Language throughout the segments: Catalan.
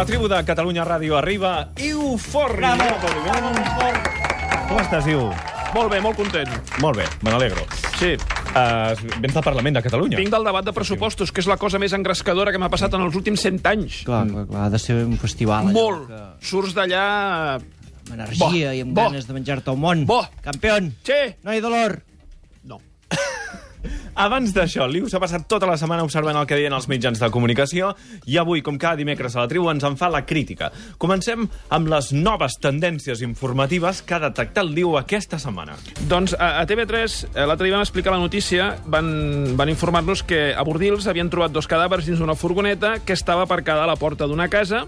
la tribu de Catalunya Ràdio arriba Iu Forri. Com estàs, Iu? Molt bé, molt content. Molt bé, me n'alegro. Sí, Uh, vens del Parlament de Catalunya. vinc del debat de pressupostos, que és la cosa més engrescadora que m'ha passat en els últims 100 anys. Clar, clar, clar, ha de ser un festival. allò Molt. Que... Surts d'allà... Amb energia Bo, i amb bo. ganes de menjar-te el món. Bo. Campion! Sí! No hi dolor! Abans d'això, l'Iu s'ha passat tota la setmana observant el que deien els mitjans de comunicació i avui, com cada dimecres a la tribu, ens en fa la crítica. Comencem amb les noves tendències informatives que ha detectat l'Iu aquesta setmana. Doncs a, a TV3 eh, l'altre dia van explicar la notícia, van, van informar-nos que a Bordils havien trobat dos cadàvers dins d'una furgoneta que estava aparcada a la porta d'una casa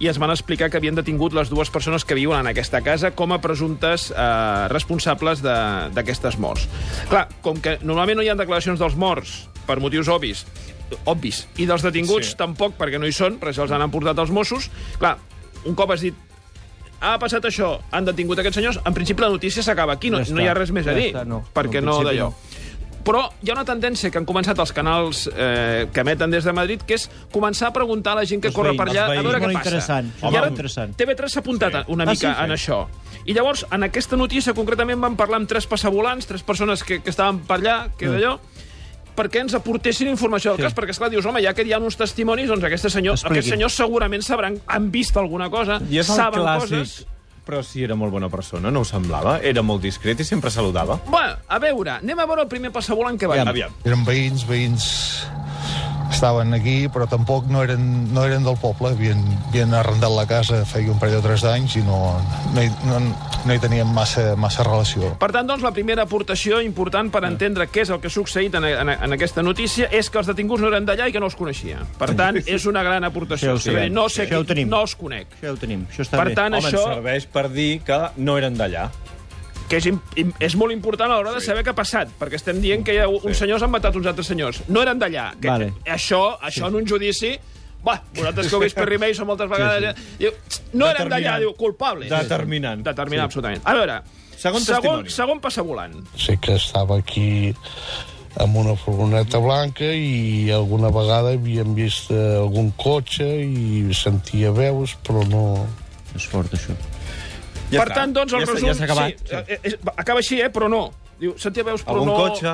i es van explicar que havien detingut les dues persones que viuen en aquesta casa com a presumptes eh, responsables d'aquestes morts. Clar, com que normalment no hi ha declaracions dels morts per motius obvis, obvis, i dels detinguts Sí. tampoc, perquè no hi són, perquè se'ls han emportat els Mossos, clar, un cop has dit ha passat això, han detingut aquests senyors, en principi la notícia s'acaba aquí, no, Ja no hi ha res més a ja dir, està, no. perquè No, no d'allò. Però hi ha una tendència que han començat els canals eh, que emeten des de Madrid, que és començar a preguntar a la gent que Els corre veïns, per allà a veure què passa. interessant, I home, ara interessant. TV3 s'ha apuntat Sí. una Ah, mica sí? en això. I llavors, en aquesta notícia, concretament, van parlar amb tres passavolants, tres persones que, que estaven per allà, que Mm. d'allò, perquè ens aportessin informació del Sí. cas, perquè, esclar, dius, home, ja que hi ha uns testimonis, doncs aquest senyor, Expliqui. aquests senyors segurament sabran, han vist alguna cosa, I és saben clàssic. coses... Però si era molt bona persona, no ho semblava? Era molt discret i sempre saludava? Bueno, a veure, anem a veure el primer passavolant que va. Aviam. Aviam. Eren veïns, veïns estaven aquí, però tampoc no eren, no eren del poble, havien, havien arrendat la casa feia un parell o tres d'anys i no, no, hi, no, no hi teníem massa, massa relació. Per tant, doncs, la primera aportació important per entendre què és el que ha succeït en, en, en aquesta notícia és que els detinguts no eren d'allà i que no els coneixia. Per tant, és una gran aportació. Això a dir, no sé Això ho qui, tenim. no els conec. Això ho tenim, això està Per bé. tant, Home, això, serveix per dir que no eren d'allà. Que és, és molt important a l'hora de saber què ha passat, perquè estem dient que hi ha uns Sí. senyors han matat uns altres senyors. No eren d'allà. Que- Vale. Això, això en un judici... Va, vosaltres que heu vist Perry Mason moltes vegades... Sí, sí. Diu, no eren d'allà, diu, culpables. Determinant. Determinant, absolutament. A veure, Segon segon, testimoni. segon passavolant. Sé que estava aquí amb una furgoneta blanca i alguna vegada havíem vist eh, algun cotxe i sentia veus, però no... És fort, això. Ja per està. tant, doncs, el ja resum... Ja s'ha acabat. Sí, eh, eh, acaba així, eh, però no. Diu, sentia veus, però Algun no... cotxe,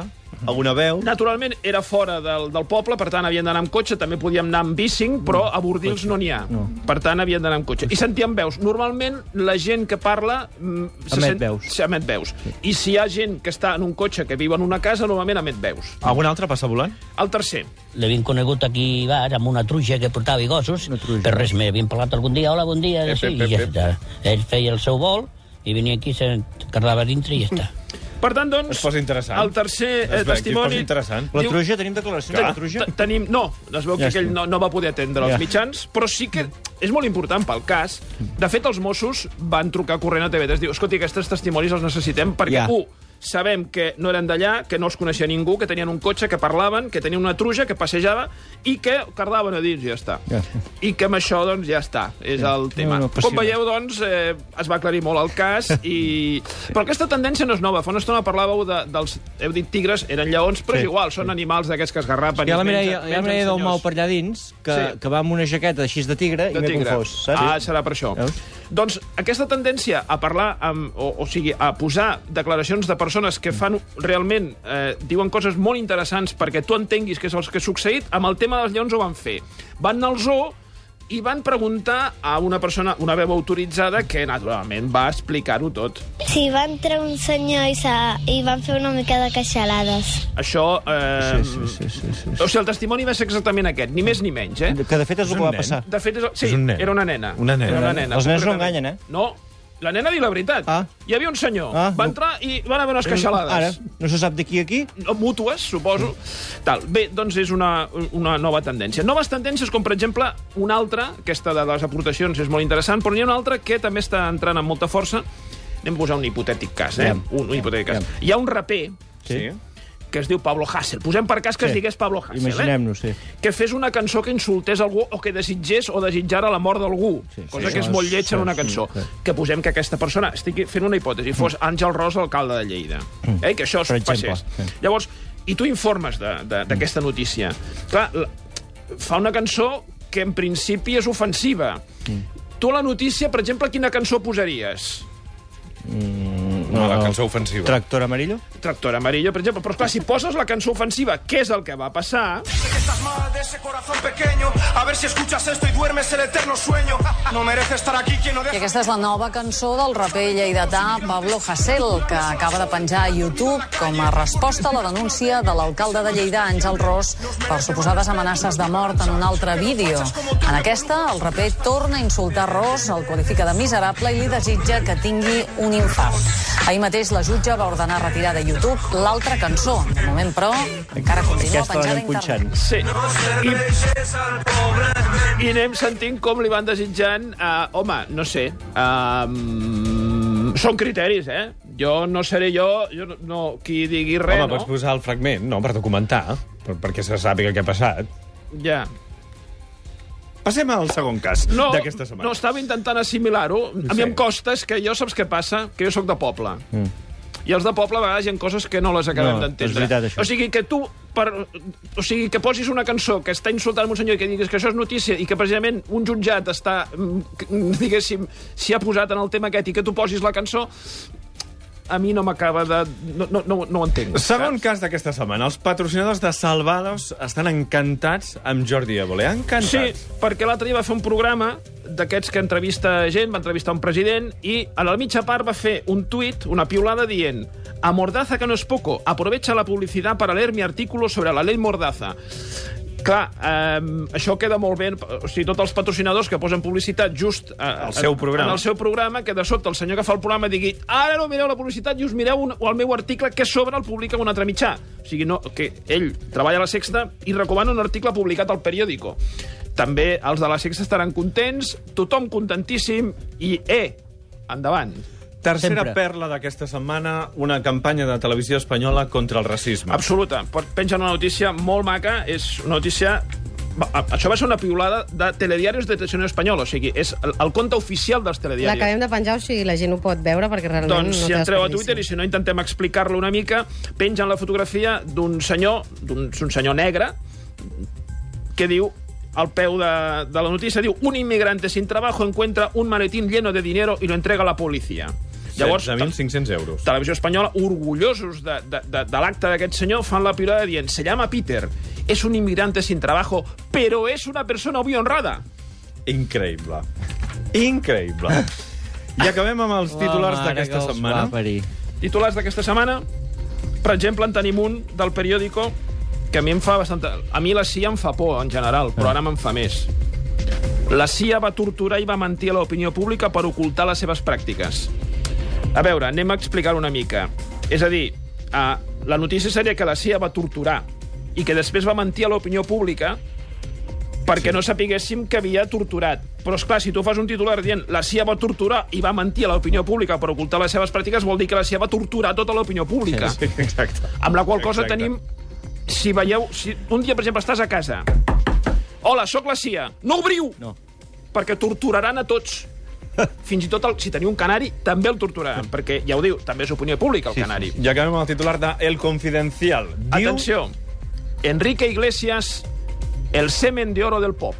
alguna veu... Naturalment, era fora del, del poble, per tant, havien d'anar amb cotxe, també podíem anar amb bicing, però a Bordils no n'hi ha. No. Per tant, havien d'anar amb cotxe. I sentíem veus. Normalment, la gent que parla... mm, se Emet sent- veus. se emet veus. I si hi ha gent que està en un cotxe que viu en una casa, normalment emet veus. Algun altre passa volant? El tercer. L'havien conegut aquí bar, amb una truja que portava i gossos, per res més. Havien parlat algun dia, hola, bon dia, Ep, sí, ep, i ja ep, està. Ell feia el seu vol i venia aquí, se quedava dintre i ja està. Per tant, doncs... Es posa interessant. El tercer eh, Es es testimoni... posa interessant. La truja, tenim declaracions de la truja? Te- Tenim... No, es veu que Ja aquell no, no va poder atendre els Ja. mitjans, però sí que és molt important pel cas. De fet, els Mossos van trucar corrent a TV3. Diu, escolti, aquests testimonis els necessitem perquè, Ja. un, sabem que no eren d'allà, que no els coneixia ningú, que tenien un cotxe, que parlaven, que tenien una truja, que passejava i que cardaven a dins i ja està. Ja. I que amb això, doncs, ja està. És el tema. no, Com apassionant. veieu, doncs, eh, es va aclarir molt el cas i... Però aquesta tendència no és nova. Fa una estona parlàveu de, dels... Heu dit tigres, eren lleons, però Sí. és igual, són animals d'aquests que es garrapen. Hi ha la Mireia, hi ha la Mireia del. Mau per allà dins, que, Sí. que va amb una jaqueta així de tigre de i m'he confós, saps? Ah, serà per això. Veus? Doncs aquesta tendència a parlar, amb, o, o sigui, a posar declaracions de persones que fan realment, eh, diuen coses molt interessants perquè tu entenguis què és el que ha succeït, amb el tema dels lleons ho van fer. Van anar al zoo i van preguntar a una persona, una veu autoritzada, que naturalment va explicar-ho tot. Sí, va entrar un senyor i, sa- i van fer una mica de queixalades. Això... Eh, Sí, sí, sí, sí, sí, O sigui, el testimoni va ser exactament aquest, ni més ni menys, eh? Que de fet és És el que va nen? passar. De fet, és, sí, És un nen. era una nena. Una nena. Era una nena. Els nens no enganyen, eh? No, la nena diu la veritat. Ah. Hi havia un senyor, Ah, va no. entrar i van haver unes queixalades. Ara, no se sap d'aquí a aquí? No, mútues, suposo. Tal. Bé, doncs és una, una nova tendència. Noves tendències, com per exemple una altra, aquesta de les aportacions és molt interessant, però n'hi ha una altra que també està entrant amb molta força. Anem a posar un hipotètic cas, eh? Aviam. Un, un hipotètic cas. Aviam. Hi ha un raper Sí. Que es diu Pablo Hassel. Posem per cas que Sí. es digués Pablo Hassel, eh? Imaginem-nos, sí. que fes una cançó que insultés algú o que desitgés o desitjara la mort d'algú, Sí, cosa sí, que és molt és- lleig en una sí, cançó. sí. Que posem que aquesta persona, estigui fent una hipòtesi, fos Àngel Ros, alcalde de Lleida. Eh? Que això es Mm. Passés. sí. Llavors, i tu informes de- de- d'aquesta notícia. Clar, la- fa una cançó que en principi és ofensiva. Mm. Tu a la notícia, per exemple, quina cançó posaries? No, la cançó ofensiva. Tractor amarillo? Tractor amarillo, per exemple. Però, esclar, si poses la cançó ofensiva, què és el que va passar, Sé que estás mal de ese corazón pequeño. A ver si escuchas esto y duermes el eterno sueño. No merece estar aquí quien no I deja. aquesta és la nova cançó del raper lleidatà Pablo Hasél, que acaba de penjar a YouTube com a resposta a la denúncia de l'alcalde de Lleida, Àngel Ros, per suposades amenaces de mort en un altre vídeo. En aquesta, el raper torna a insultar Ros, el qualifica de miserable i li desitja que tingui un infart. Ahir mateix la jutge va ordenar retirar de YouTube l'altra cançó. De moment, però, encara continua Aquesta penjada a internet. punxant. Sí. I, I anem sentint com li van desitjant... Uh, home, no sé. Uh, són criteris, eh? Jo no seré jo, jo no, no qui digui res, Home, no? pots posar el fragment, no?, per documentar, per, perquè se sàpiga què ha passat. Ja. Passem al segon cas No, d'aquesta setmana. no, estava intentant assimilar-ho. A mi Sí. em costa, és que jo saps què passa? Que jo sóc de poble. Mm. I els de poble a vegades hi ha coses que no les acabem No, d'entendre. és veritat, això. O sigui, que tu, per, o sigui, que posis una cançó que està insultant un senyor i que diguis que això és notícia i que precisament un jutjat està, mm, diguéssim, s'hi ha posat en el tema aquest i que tu posis la cançó, a mi no m'acaba de... No, no, no, no ho entenc. Segon cas d'aquesta setmana. Els patrocinadors de Salvados estan encantats amb Jordi Évole. Encantats. Sí, perquè l'altre dia va fer un programa d'aquests que entrevista gent, va entrevistar un president, i a la mitja part va fer un tuit, una piulada, dient a Mordaza que no es poco, aprovecha la publicidad para leer mi artículo sobre la ley Mordaza. Clar, eh, això queda molt bé, o sigui, tots els patrocinadors que posen publicitat just eh, Al seu programa. en el seu programa, que de sobte el senyor que fa el programa digui ara no mireu la publicitat i us mireu un, el meu article que a sobre el publica un altre mitjà. O sigui, no, que ell treballa a la Sexta i recomana un article publicat al periòdico. També els de la Sexta estaran contents, tothom contentíssim i, eh, endavant. Tercera Sempre. perla d'aquesta setmana, una campanya de televisió espanyola contra el racisme. Absoluta. Pot- Penja una notícia molt maca, és una notícia... Va, a- Això va ser una piulada de Telediarios de Televisió Espanyola, o sigui, és el, el compte oficial dels telediaris. L'acabem de penjar, o sigui, la gent ho pot veure, perquè realment Doncs no si té entreu a. Twitter i si no intentem explicar-lo una mica, pengen la fotografia d'un senyor, d'un un senyor negre, que diu al peu de, de la notícia, diu un inmigrante sin trabajo encuentra un maletín lleno de dinero y lo entrega a la policía. Llavors, 16.500 euros. Televisió Espanyola, orgullosos de, de, de, de l'acte d'aquest senyor, fan la piulada dient se llama Peter, es un inmigrante sin trabajo, pero es una persona muy honrada. Increïble. Increïble. I acabem amb els titulars d'aquesta setmana. Titulars d'aquesta setmana, per exemple, en tenim un del periòdico que a mi em fa bastant... A mi la CIA em fa por, en general, però ara me'n fa més. La CIA va torturar i va mentir a l'opinió pública per ocultar les seves pràctiques. A veure, anem a explicar una mica. És a dir, eh, la notícia seria que la CIA va torturar i que després va mentir a l'opinió pública perquè sí. no sapiguéssim que havia torturat. Però, és clar, si tu fas un titular dient la CIA va torturar i va mentir a l'opinió pública per ocultar les seves pràctiques, vol dir que la CIA va torturar tota l'opinió pública. Sí, exacte. Amb la qual cosa Exacte. tenim... Si veieu... Si un dia, per exemple, estàs a casa... Hola, sóc la CIA. No obriu! No. Perquè torturaran a tots. Fins i tot el, si teniu un canari, també el torturaran, perquè, ja ho diu, també és opinió pública, el Sí, canari. I acabem amb el titular de El Confidencial. Diu... Atenció. Enrique Iglesias, el semen de oro del pop.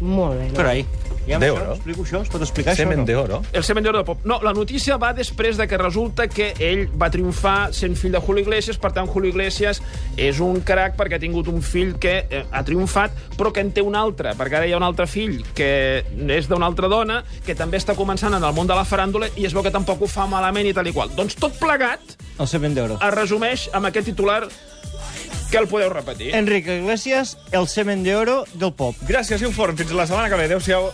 Molt bé. No? Carai. Ja De això, oro? explico això? Es pot explicar Semen això? de o no? oro. El semen de oro del pop. No, la notícia va després de que resulta que ell va triomfar sent fill de Julio Iglesias, per tant, Julio Iglesias és un crac perquè ha tingut un fill que eh, ha triomfat, però que en té un altre, perquè ara hi ha un altre fill que és d'una altra dona, que també està començant en el món de la faràndula i es veu que tampoc ho fa malament i tal i qual. Doncs tot plegat El semen d'oro. es resumeix amb aquest titular que el podeu repetir. Enrique Iglesias, el semen d'oro del pop. Gràcies, Inform. Fins la setmana que ve. Adéu-siau.